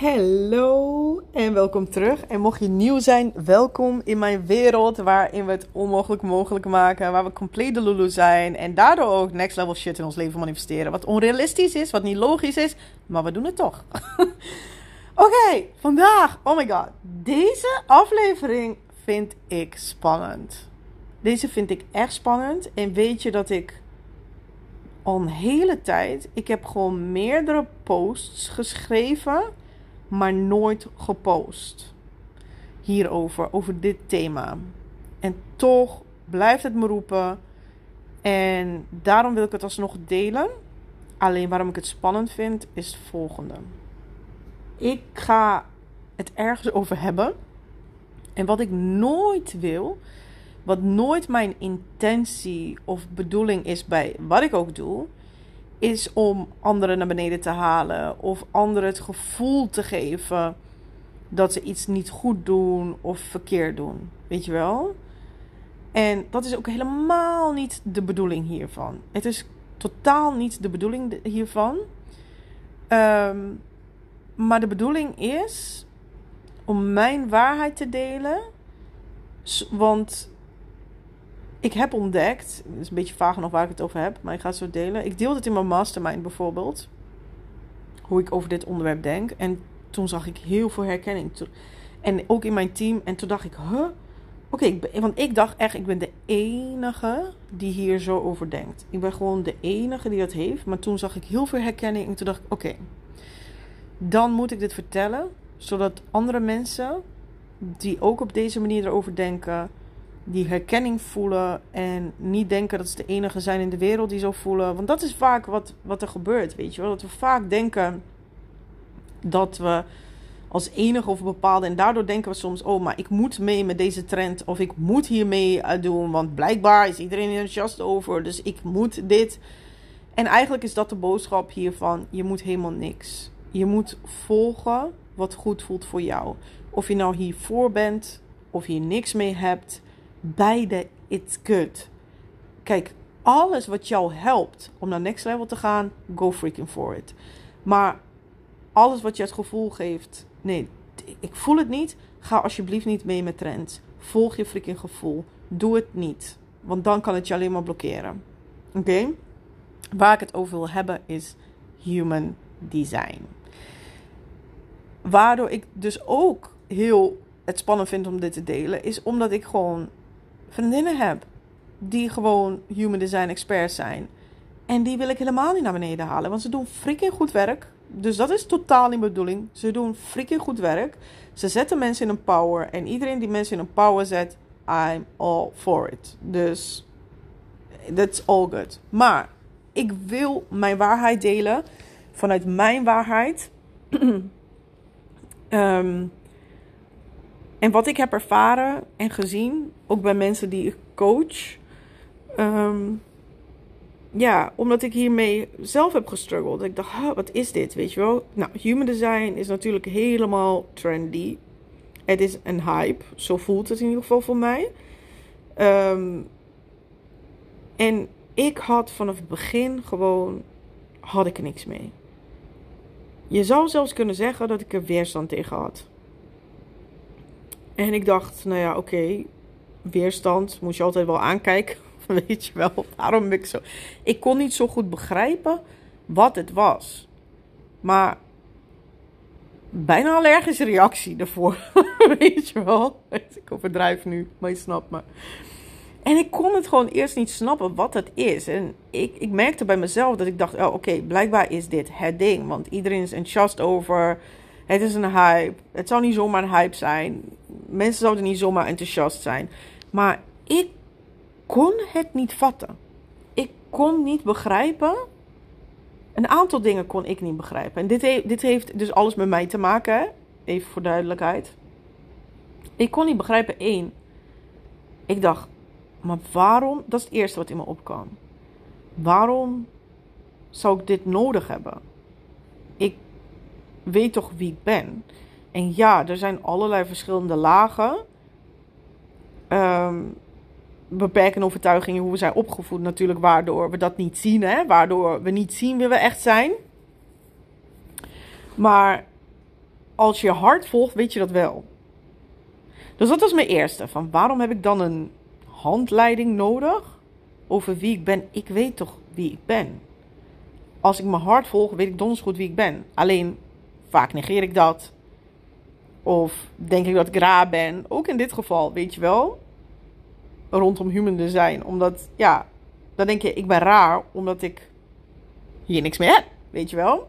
Hallo en welkom terug. En mocht je nieuw zijn, welkom in mijn wereld waarin we het onmogelijk mogelijk maken. Waar we compleet de lulu zijn en daardoor ook next level shit in ons leven manifesteren. Wat onrealistisch is, wat niet logisch is, maar we doen het toch. Oké, vandaag, oh my god. Deze aflevering vind ik spannend. Deze vind ik echt spannend. En weet je dat ik al een hele tijd, ik heb gewoon meerdere posts geschreven maar nooit gepost. Hierover, over dit thema. En toch blijft het me roepen. En daarom wil ik het alsnog delen. Alleen waarom ik het spannend vind, is het volgende. Ik ga het ergens over hebben. En wat ik nooit wil, wat nooit mijn intentie of bedoeling is bij wat ik ook doe, is om anderen naar beneden te halen of anderen het gevoel te geven dat ze iets niet goed doen of verkeerd doen. Weet je wel? En dat is ook helemaal niet de bedoeling hiervan. Het is totaal niet de bedoeling hiervan. Ehm, maar de bedoeling is om mijn waarheid te delen. Want ik heb ontdekt, het is een beetje vaag nog waar ik het over heb, maar ik ga het zo delen. Ik deelde het in mijn mastermind bijvoorbeeld, hoe ik over dit onderwerp denk. En toen zag ik heel veel herkenning. En ook in mijn team. En toen dacht ik, huh? Oké, want ik dacht echt, ik ben de enige die hier zo over denkt. Ik ben gewoon de enige die dat heeft. Maar toen zag ik heel veel herkenning. En toen dacht ik, oké, dan moet ik dit vertellen. Zodat andere mensen die ook op deze manier erover denken die herkenning voelen en niet denken dat ze de enige zijn in de wereld die zo voelen. Want dat is vaak wat, wat er gebeurt, weet je wel. Dat we vaak denken dat we als enige of bepaalde. En daardoor denken we soms: oh, maar ik moet mee met deze trend. Of ik moet hiermee uh, doen. Want blijkbaar is iedereen enthousiast over. Dus ik moet dit. En eigenlijk is dat de boodschap hiervan: je moet helemaal niks. Je moet volgen wat goed voelt voor jou. Of je nou hiervoor bent of je niks mee hebt beide it's good. Kijk, alles wat jou helpt om naar next level te gaan, go freaking for it. Maar alles wat je het gevoel geeft, nee, ik voel het niet, ga alsjeblieft niet mee met trends. Volg je freaking gevoel. Doe het niet, want dan kan het je alleen maar blokkeren. Oké? Waar ik het over wil hebben is human design. Waardoor ik dus ook heel het spannend vind om dit te delen, is omdat ik gewoon vriendinnen heb die gewoon human design experts zijn. En die wil ik helemaal niet naar beneden halen, want ze doen freaking goed werk. Dus dat is totaal niet bedoeling. Ze doen freaking goed werk. Ze zetten mensen in een power. En iedereen die mensen in een power zet, I'm all for it. Dus that's all good. Maar ik wil mijn waarheid delen vanuit mijn waarheid. um, En wat ik heb ervaren en gezien, ook bij mensen die ik coach. Ehm, ja, omdat ik hiermee zelf heb gestruggeld. Ik dacht, wat is dit? Weet je wel? Nou, human design is natuurlijk helemaal trendy. Het is een hype. Zo voelt het in ieder geval voor mij. Um, en ik had vanaf het begin gewoon, had ik niks mee. Je zou zelfs kunnen zeggen dat ik er weerstand tegen had. En ik dacht, nou ja, oké, weerstand moet je altijd wel aankijken. Weet je wel, daarom ik zo. Ik kon niet zo goed begrijpen wat het was. Maar bijna allergische reactie ervoor. Weet je wel. Ik overdrijf nu, maar je snapt me. En ik kon het gewoon eerst niet snappen wat het is. En ik, ik merkte bij mezelf dat ik dacht: oh, oké, blijkbaar is dit het ding. Want iedereen is enthousiast over. Het is een hype. Het zou niet zomaar een hype zijn. Mensen zouden niet zomaar enthousiast zijn. Maar ik kon het niet vatten. Ik kon niet begrijpen. Een aantal dingen kon ik niet begrijpen. En dit, dit heeft dus alles met mij te maken. Even voor duidelijkheid. Ik kon niet begrijpen, één. Ik dacht, maar waarom? Dat is het eerste wat in me opkwam. Waarom zou ik dit nodig hebben? Weet toch wie ik ben. En ja, er zijn allerlei verschillende lagen. Um, beperkende overtuigingen, hoe we zijn opgevoed natuurlijk, waardoor we dat niet zien. Hè? Waardoor we niet zien wie we echt zijn. Maar als je hart volgt, weet je dat wel. Dus dat was mijn eerste. Van waarom heb ik dan een handleiding nodig over wie ik ben? Ik weet toch wie ik ben. Als ik mijn hart volg, weet ik donders goed wie ik ben. Alleen vaak negeer ik dat. Of denk ik dat ik raar ben. Ook in dit geval, weet je wel. Rondom human design. Omdat, ja, dan denk je, ik ben raar omdat ik hier niks meer heb. Weet je wel.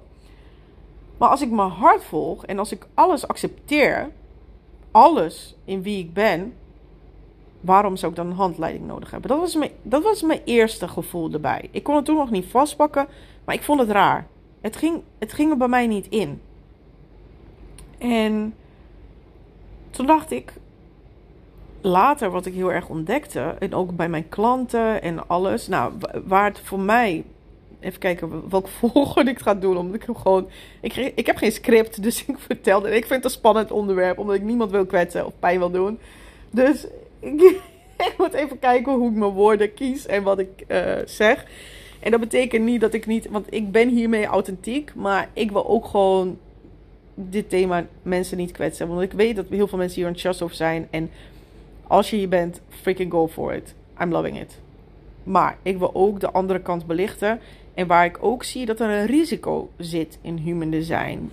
Maar als ik mijn hart volg en als ik alles accepteer, alles in wie ik ben, waarom zou ik dan een handleiding nodig hebben? Dat was mijn, dat was mijn eerste gevoel erbij. Ik kon het toen nog niet vastpakken, maar ik vond het raar. Het ging, het ging er bij mij niet in. En toen dacht ik, later wat ik heel erg ontdekte, en ook bij mijn klanten en alles, nou, waar het voor mij even kijken welke volgorde ik ga doen. Omdat ik gewoon. Ik, ik heb geen script, dus ik vertelde. Ik vind het een spannend onderwerp, omdat ik niemand wil kwetsen of pijn wil doen. Dus ik, moet even kijken hoe ik mijn woorden kies en wat ik uh, zeg. En dat betekent niet dat ik niet. Want ik ben hiermee authentiek, maar ik wil ook gewoon dit thema mensen niet kwetsen. Want ik weet dat heel veel mensen hier enthousiast over zijn. En als je hier bent, freaking go for it. I'm loving it. Maar ik wil ook de andere kant belichten. En waar ik ook zie dat er een risico zit in human design.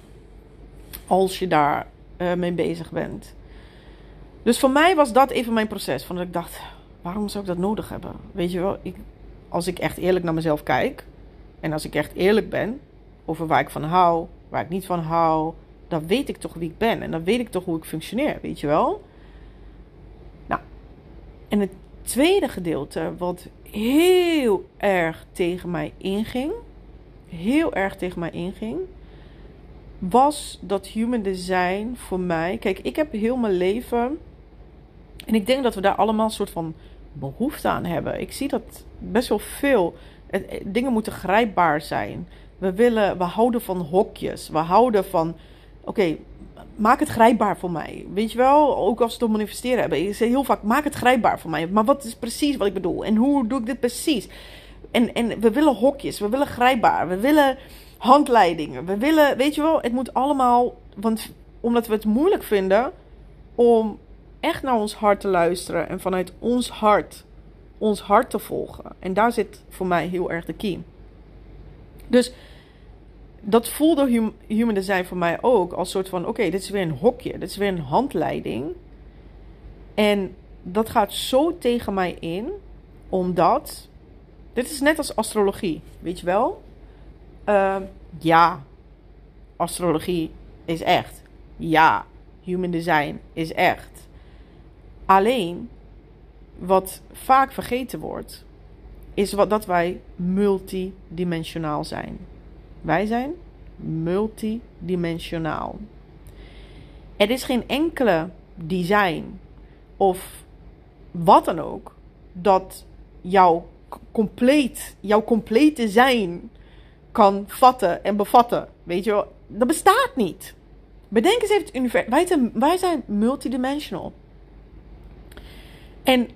Als je daar uh, mee bezig bent. Dus voor mij was dat even mijn proces. Van dat ik dacht, waarom zou ik dat nodig hebben? Weet je wel, ik, als ik echt eerlijk naar mezelf kijk. En als ik echt eerlijk ben over waar ik van hou, waar ik niet van hou. Dan weet ik toch wie ik ben. En dan weet ik toch hoe ik functioneer, weet je wel. Nou, en het tweede gedeelte, wat heel erg tegen mij inging, heel erg tegen mij inging, was dat human design voor mij. Kijk, ik heb heel mijn leven. En ik denk dat we daar allemaal een soort van behoefte aan hebben. Ik zie dat best wel veel. Dingen moeten grijpbaar zijn. We willen, we houden van hokjes. We houden van. Oké, maak het grijpbaar voor mij. Weet je wel, ook als we het om manifesteren hebben. Je zegt heel vaak, maak het grijpbaar voor mij. Maar wat is precies wat ik bedoel? En hoe doe ik dit precies? En, en we willen hokjes, we willen grijpbaar, we willen handleidingen. We willen, weet je wel, het moet allemaal... Want omdat we het moeilijk vinden om echt naar ons hart te luisteren. En vanuit ons hart, ons hart te volgen. En daar zit voor mij heel erg de key. Dus dat voelde human design voor mij ook als soort van: oké, dit is weer een hokje, dit is weer een handleiding. En dat gaat zo tegen mij in, omdat. Dit is net als astrologie, weet je wel? Uh, ja, astrologie is echt. Ja, human design is echt. Alleen, wat vaak vergeten wordt, is wat, dat wij multidimensionaal zijn. Wij zijn multidimensionaal. Er is geen enkele design of wat dan ook dat jouw compleet, jouw complete zijn kan vatten en bevatten. Weet je wel, dat bestaat niet. Bedenk eens even het universum. Wij zijn, wij zijn multidimensional. En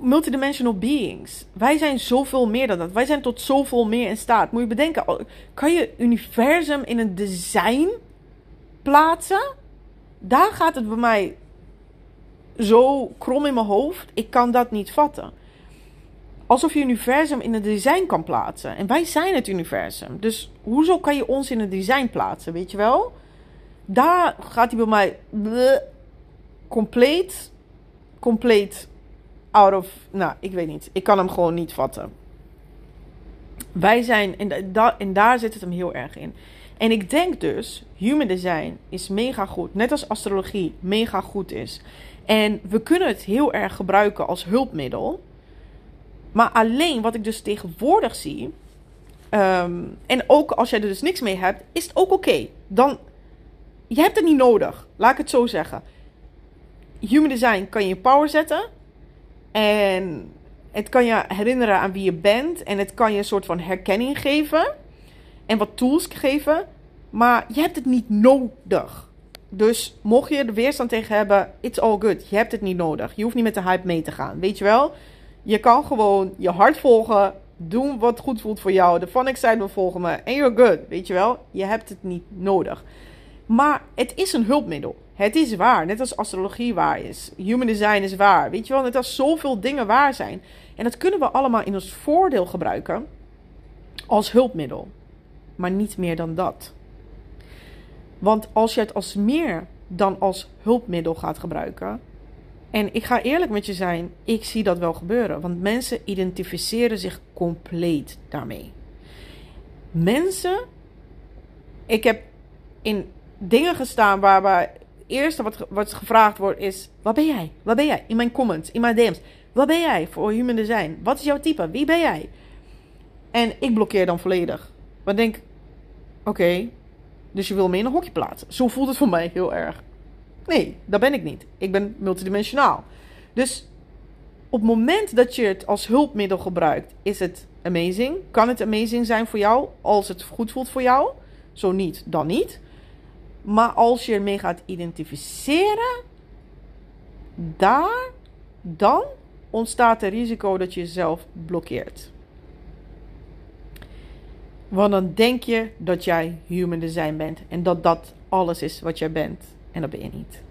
multidimensional beings. Wij zijn zoveel meer dan dat. Wij zijn tot zoveel meer in staat. Moet je bedenken, kan je universum in een design plaatsen? Daar gaat het bij mij zo krom in mijn hoofd. Ik kan dat niet vatten. Alsof je universum in een design kan plaatsen. En wij zijn het universum. Dus hoezo kan je ons in een design plaatsen, weet je wel? Daar gaat hij bij mij compleet, compleet out of. Nou, ik weet niet. Ik kan hem gewoon niet vatten. Wij zijn. En, da, en daar zit het hem heel erg in. En ik denk dus, human design is mega goed. Net als astrologie mega goed is. En we kunnen het heel erg gebruiken als hulpmiddel. Maar alleen wat ik dus tegenwoordig zie. Ehm, en ook als jij er dus niks mee hebt, is het ook oké. Dan. Je hebt het niet nodig. Laat ik het zo zeggen. Human design kan je in power zetten. En het kan je herinneren aan wie je bent. En het kan je een soort van herkenning geven. En wat tools geven. Maar je hebt het niet nodig. Dus mocht je er weerstand tegen hebben, it's all good. Je hebt het niet nodig. Je hoeft niet met de hype mee te gaan. Weet je wel? Je kan gewoon je hart volgen. Doen wat goed voelt voor jou. De Fun Excitement volgen me. En you're good. Weet je wel? Je hebt het niet nodig. Maar het is een hulpmiddel. Het is waar. Net als astrologie waar is. Human design is waar. Weet je wel, net als zoveel dingen waar zijn. En dat kunnen we allemaal in ons voordeel gebruiken. Als hulpmiddel. Maar niet meer dan dat. Want als je het als meer dan als hulpmiddel gaat gebruiken. En ik ga eerlijk met je zijn, ik zie dat wel gebeuren. Want mensen identificeren zich compleet daarmee. Mensen. Ik heb in dingen gestaan waarbij het eerste wat, wat gevraagd wordt is: Wat ben jij? Wat ben jij? In mijn comments, in mijn DM's. Wat ben jij voor human design? Wat is jouw type? Wie ben jij? En ik blokkeer dan volledig. Want denk: Oké, dus je wil me in een hokje plaatsen. Zo voelt het voor mij heel erg. Nee, dat ben ik niet. Ik ben multidimensionaal. Dus op het moment dat je het als hulpmiddel gebruikt, is het amazing. Kan het amazing zijn voor jou als het goed voelt voor jou? Zo niet, dan niet. Maar als je ermee gaat identificeren, daar, dan ontstaat het risico dat je jezelf blokkeert. Want dan denk je dat jij human design bent en dat dat alles is wat jij bent. En dat ben je niet.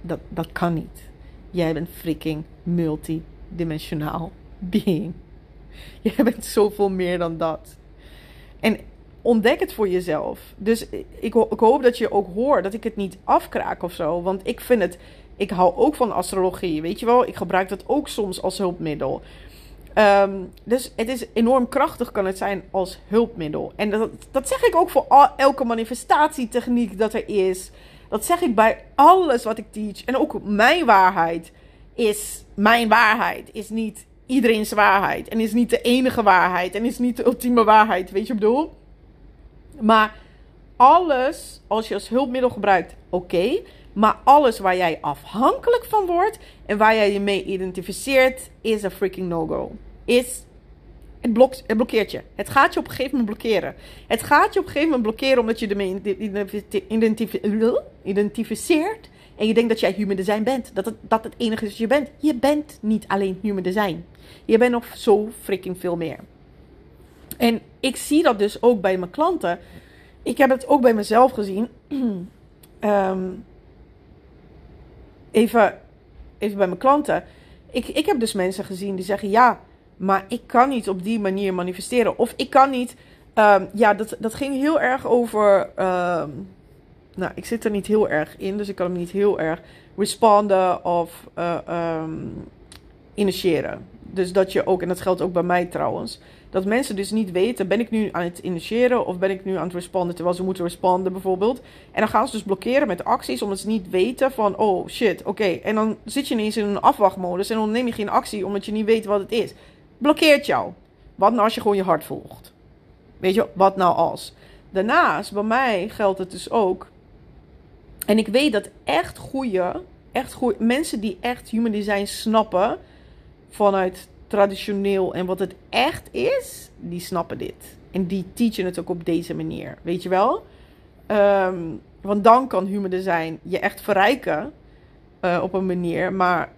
Dat, dat kan niet. Jij bent freaking multidimensionaal being. Jij bent zoveel meer dan dat. En ontdek het voor jezelf. Dus ik, ik hoop dat je ook hoort dat ik het niet afkraak of zo. Want ik vind het. Ik hou ook van astrologie. Weet je wel, ik gebruik dat ook soms als hulpmiddel. Ehm, dus het is enorm krachtig, kan het zijn als hulpmiddel. En dat, dat zeg ik ook voor al, elke manifestatietechniek dat er is. Dat zeg ik bij alles wat ik teach. En ook mijn waarheid is mijn waarheid. Is niet iedereen's waarheid. En is niet de enige waarheid. En is niet de ultieme waarheid. Weet je wat ik bedoel? Maar alles, als je als hulpmiddel gebruikt, oké. maar alles waar jij afhankelijk van wordt en waar jij je mee identificeert, is een freaking no-go. Is het, blokt, het blokkeert je. Het gaat je op een gegeven moment blokkeren. Het gaat je op een gegeven moment blokkeren omdat je ermee identificeert. En je denkt dat jij human design bent. Dat het, dat het enige is wat je bent. Je bent niet alleen human design. Je bent nog zo freaking veel meer. En ik zie dat dus ook bij mijn klanten. Ik heb het ook bij mezelf gezien. um, even, even bij mijn klanten. Ik, ik heb dus mensen gezien die zeggen: Ja, maar ik kan niet op die manier manifesteren. Of ik kan niet. Um, ja, dat, dat ging heel erg over. Um, nou, ik zit er niet heel erg in, dus ik kan hem niet heel erg responden of uh, initiëren. Dus dat je ook, en dat geldt ook bij mij trouwens, dat mensen dus niet weten, ben ik nu aan het initiëren of ben ik nu aan het responden terwijl ze moeten responden bijvoorbeeld. En dan gaan ze dus blokkeren met acties omdat ze niet weten van, oh shit, oké. En dan zit je ineens in een afwachtmodus en dan neem je geen actie omdat je niet weet wat het is. Blokkeert jou. Wat nou als je gewoon je hart volgt? Weet je, wat nou als? Daarnaast, bij mij geldt het dus ook. En ik weet dat echt goede, echt goede mensen die echt human design snappen vanuit traditioneel en wat het echt is, die snappen dit. En die teachen het ook op deze manier. Weet je wel? Um, want dan kan human design je echt verrijken uh, op een manier. Maar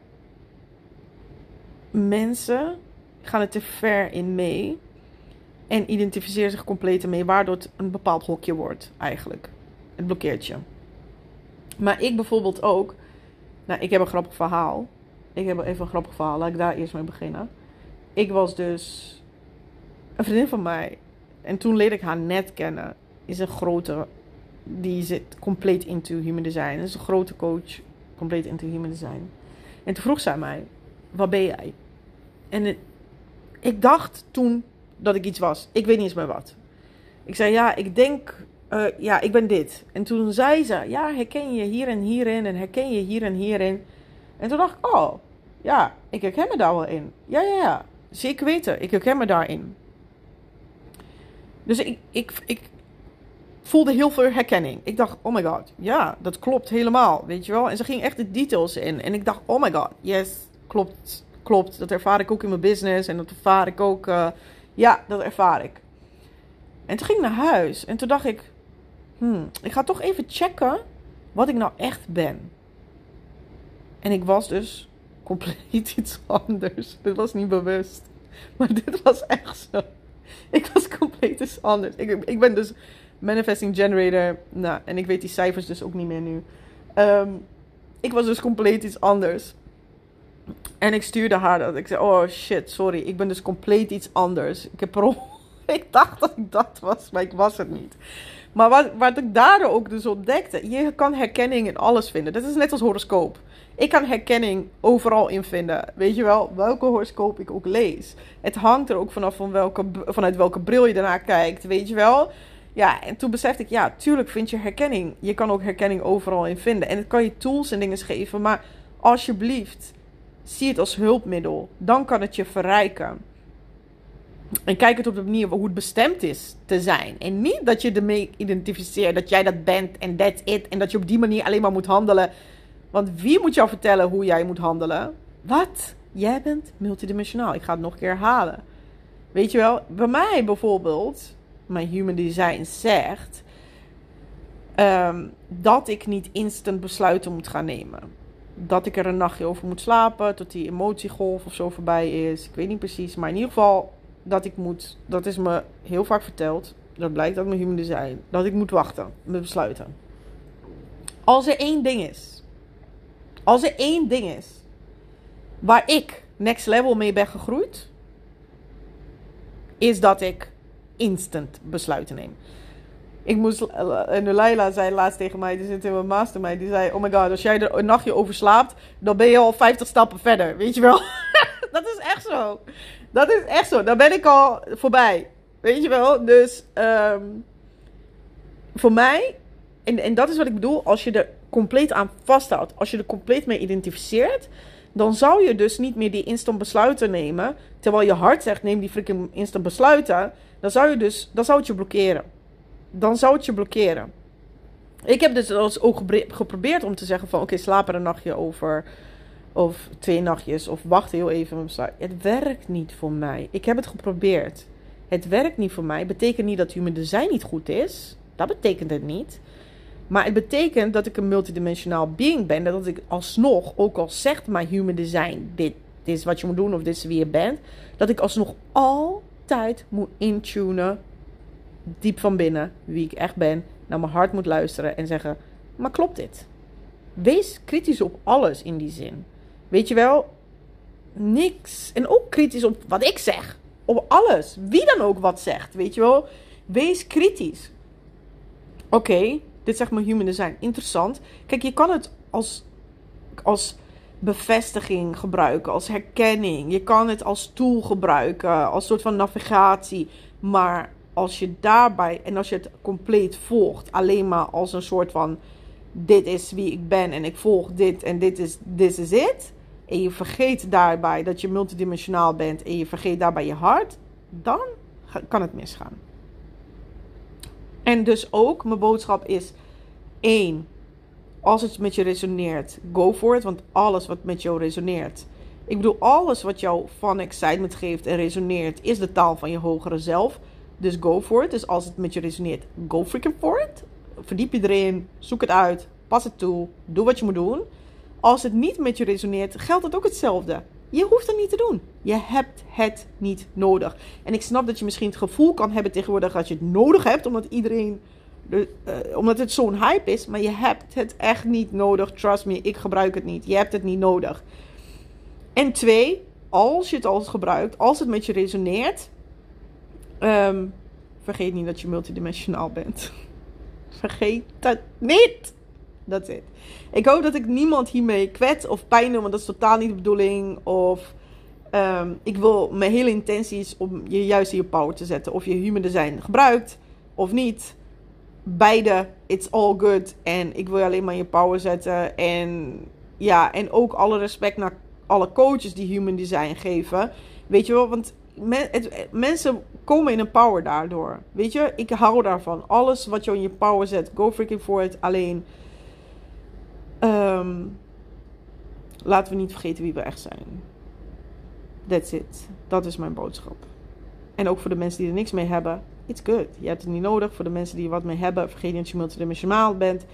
mensen gaan er te ver in mee. En identificeren zich compleet ermee. Waardoor het een bepaald hokje wordt eigenlijk. Het blokkeert je. Maar ik bijvoorbeeld ook. Nou, ik heb een grappig verhaal. Ik heb even een grappig verhaal. Laat ik daar eerst mee beginnen ik was dus een vriendin van mij. En toen leerde ik haar net kennen. Is een grote, die zit compleet into human design. is een grote coach, compleet into human design. En toen vroeg zij mij, wat ben jij? En ik dacht toen dat ik iets was. Ik weet niet eens meer wat. Ik zei, ja, ik denk, uh, ja, ik ben dit. En toen zei ze, ja, herken je hier en hierin en herken je hier en hierin. En toen dacht ik, oh, ja, ik herken me daar wel in. Ja, ja, ja. Zeker weten, ik herken me daarin. Dus ik, ik, ik voelde heel veel herkenning. Ik dacht, oh my god, ja, dat klopt helemaal, weet je wel. En ze ging echt de details in. En ik dacht, oh my god, yes, klopt, klopt. Dat ervaar ik ook in mijn business en dat ervaar ik ook, uh, ja, dat ervaar ik. En toen ging ik naar huis en toen dacht ik, hmm, ik ga toch even checken wat ik nou echt ben. En ik was dus compleet iets anders. Dit was niet bewust. Maar dit was echt zo. Ik was compleet iets anders. Ik, ik ben dus Manifesting Generator. Nou, en ik weet die cijfers dus ook niet meer nu. Ehm, ik was dus compleet iets anders. En ik stuurde haar dat. Ik zei, oh shit, sorry. Ik ben dus compleet iets anders. Ik heb ik dacht dat ik dat was, maar ik was het niet. Maar wat, wat ik daardoor ook dus ontdekte, je kan herkenning in alles vinden. Dat is net als horoscoop. Ik kan herkenning overal in vinden. Weet je wel, welke horoscoop ik ook lees. Het hangt er ook vanaf van welke, vanuit welke bril je daarna kijkt. Weet je wel. Ja, en toen besefte ik, ja, tuurlijk vind je herkenning. Je kan ook herkenning overal in vinden. En het kan je tools en dingen geven. Maar alsjeblieft, zie het als hulpmiddel. Dan kan het je verrijken. En kijk het op de manier hoe het bestemd is te zijn. En niet dat je ermee identificeert dat jij dat bent en that's it. En dat je op die manier alleen maar moet handelen. Want wie moet jou vertellen hoe jij moet handelen? Wat? Jij bent multidimensionaal. Ik ga het nog een keer herhalen. Weet je wel, bij mij bijvoorbeeld, mijn human design zegt ehm, dat ik niet instant besluiten moet gaan nemen. Dat ik er een nachtje over moet slapen, tot die emotiegolf of zo voorbij is. Ik weet niet precies, maar in ieder geval dat ik moet, dat is me heel vaak verteld. Dat blijkt uit mijn human design. Dat ik moet wachten met besluiten. Als er één ding is. Als er één ding is. Waar ik next level mee ben gegroeid. Is dat ik instant besluiten neem. Ik moest, en Leila zei laatst tegen mij, die zit in mijn mastermind, die zei, oh my god, als jij er een nachtje over slaapt, dan ben je al 50 stappen verder, weet je wel. dat is echt zo. Dat is echt zo. Dan ben ik al voorbij. Weet je wel? Dus um, voor mij, en, en dat is wat ik bedoel, als je er compleet aan vasthoudt, als je er compleet mee identificeert, dan zou je dus niet meer die instant besluiten nemen. Terwijl je hart zegt: neem die freaking instant besluiten. Dan zou je dus, dan zou het je blokkeren. Dan zou het je blokkeren. Ik heb dus ook geprobeerd om te zeggen: van oké, slaap er een nachtje over. Of twee nachtjes. Of wacht heel even. Het werkt niet voor mij. Ik heb het geprobeerd. Het werkt niet voor mij. Betekent niet dat human design niet goed is. Dat betekent het niet. Maar het betekent dat ik een multidimensionaal being ben. Dat ik alsnog, ook al zegt mijn human design: dit, dit is wat je moet doen of dit is wie je bent. Dat ik alsnog altijd moet intunen. Diep van binnen, wie ik echt ben. Naar mijn hart moet luisteren en zeggen: Maar klopt dit? Wees kritisch op alles in die zin. Weet je wel, niks. En ook kritisch op wat ik zeg. Op alles. Wie dan ook wat zegt. Weet je wel. Wees kritisch. Oké, dit zegt mijn human design. Interessant. Kijk, je kan het als, als bevestiging gebruiken. Als herkenning. Je kan het als tool gebruiken. Als soort van navigatie. Maar als je daarbij. En als je het compleet volgt. Alleen maar als een soort van. Dit is wie ik ben. En ik volg dit. En dit is, this is it en je vergeet daarbij dat je multidimensionaal bent en je vergeet daarbij je hart, dan kan het misgaan. En dus ook, mijn boodschap is één, als het met je resoneert, go for it, want alles wat met jou resoneert. Ik bedoel, alles wat jou van excitement geeft en resoneert, is de taal van je hogere zelf. Dus go for it. Dus als het met je resoneert, go freaking for it. Verdiep je erin, zoek het uit, pas het toe, doe wat je moet doen. Als het niet met je resoneert, geldt het ook hetzelfde. Je hoeft het niet te doen. Je hebt het niet nodig. En ik snap dat je misschien het gevoel kan hebben tegenwoordig dat je het nodig hebt, omdat iedereen. De, uh, omdat het zo'n hype is. Maar je hebt het echt niet nodig. Trust me, ik gebruik het niet. Je hebt het niet nodig. En twee, als je het al gebruikt, als het met je resoneert. Um, vergeet niet dat je multidimensionaal bent. Vergeet het niet. That's it. Ik hoop dat ik niemand hiermee kwet of pijn doe, want dat is totaal niet de bedoeling. Of um, ik wil mijn hele intentie is om je juist in je power te zetten. Of je human design gebruikt of niet. Beide, it's all good. En ik wil je alleen maar in je power zetten. En ja, en ook alle respect naar alle coaches die human design geven. Weet je wel, want mensen komen in een power daardoor. Weet je, ik hou daarvan. Alles wat je in je power zet, go freaking for it. Alleen Um, laten we niet vergeten wie we echt zijn. That's it. Dat is mijn boodschap. En ook voor de mensen die er niks mee hebben. It's good. Je hebt het niet nodig. Voor de mensen die er wat mee hebben. Vergeet niet dat je multidimensionaal bent.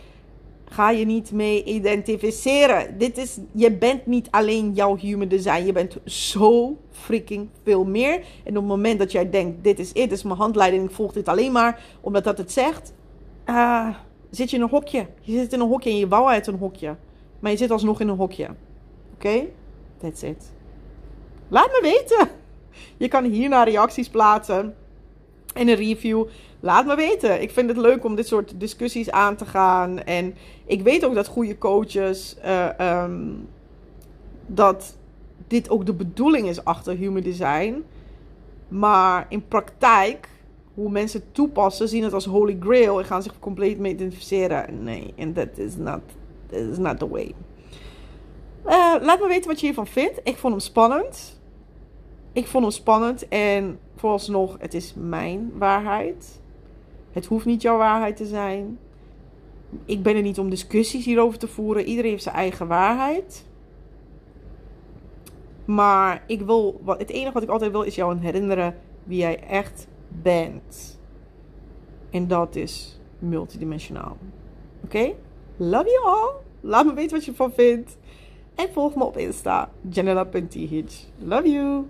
Ga je niet mee identificeren. Dit is, je bent niet alleen jouw human design. Je bent zo freaking veel meer. En op het moment dat jij denkt: dit is het, dit is mijn handleiding. Ik volg dit alleen maar omdat dat het zegt uh, zit je in een hokje. Je zit in een hokje en je wou uit een hokje. Maar je zit alsnog in een hokje. Oké? That's it. Laat me weten. Je kan hierna reacties plaatsen. En een review. Laat me weten. Ik vind het leuk om dit soort discussies aan te gaan. En ik weet ook dat goede coaches. Uh, um, dat dit ook de bedoeling is achter human design. Maar in praktijk, hoe mensen toepassen, zien het als holy grail en gaan zich compleet mee identificeren. Nee, en dat is not, is not the way. Uh, laat me weten wat je hiervan vindt. Ik vond hem spannend. Ik vond hem spannend en vooralsnog, het is mijn waarheid. Het hoeft niet jouw waarheid te zijn. Ik ben er niet om discussies hierover te voeren. Iedereen heeft zijn eigen waarheid. Maar ik wil, het enige wat ik altijd wil is jou herinneren wie jij echt bent. En dat is multidimensionaal. Oké? Love you all. Laat me weten wat je ervan vindt. En volg me op Insta. Janella.th. Love you.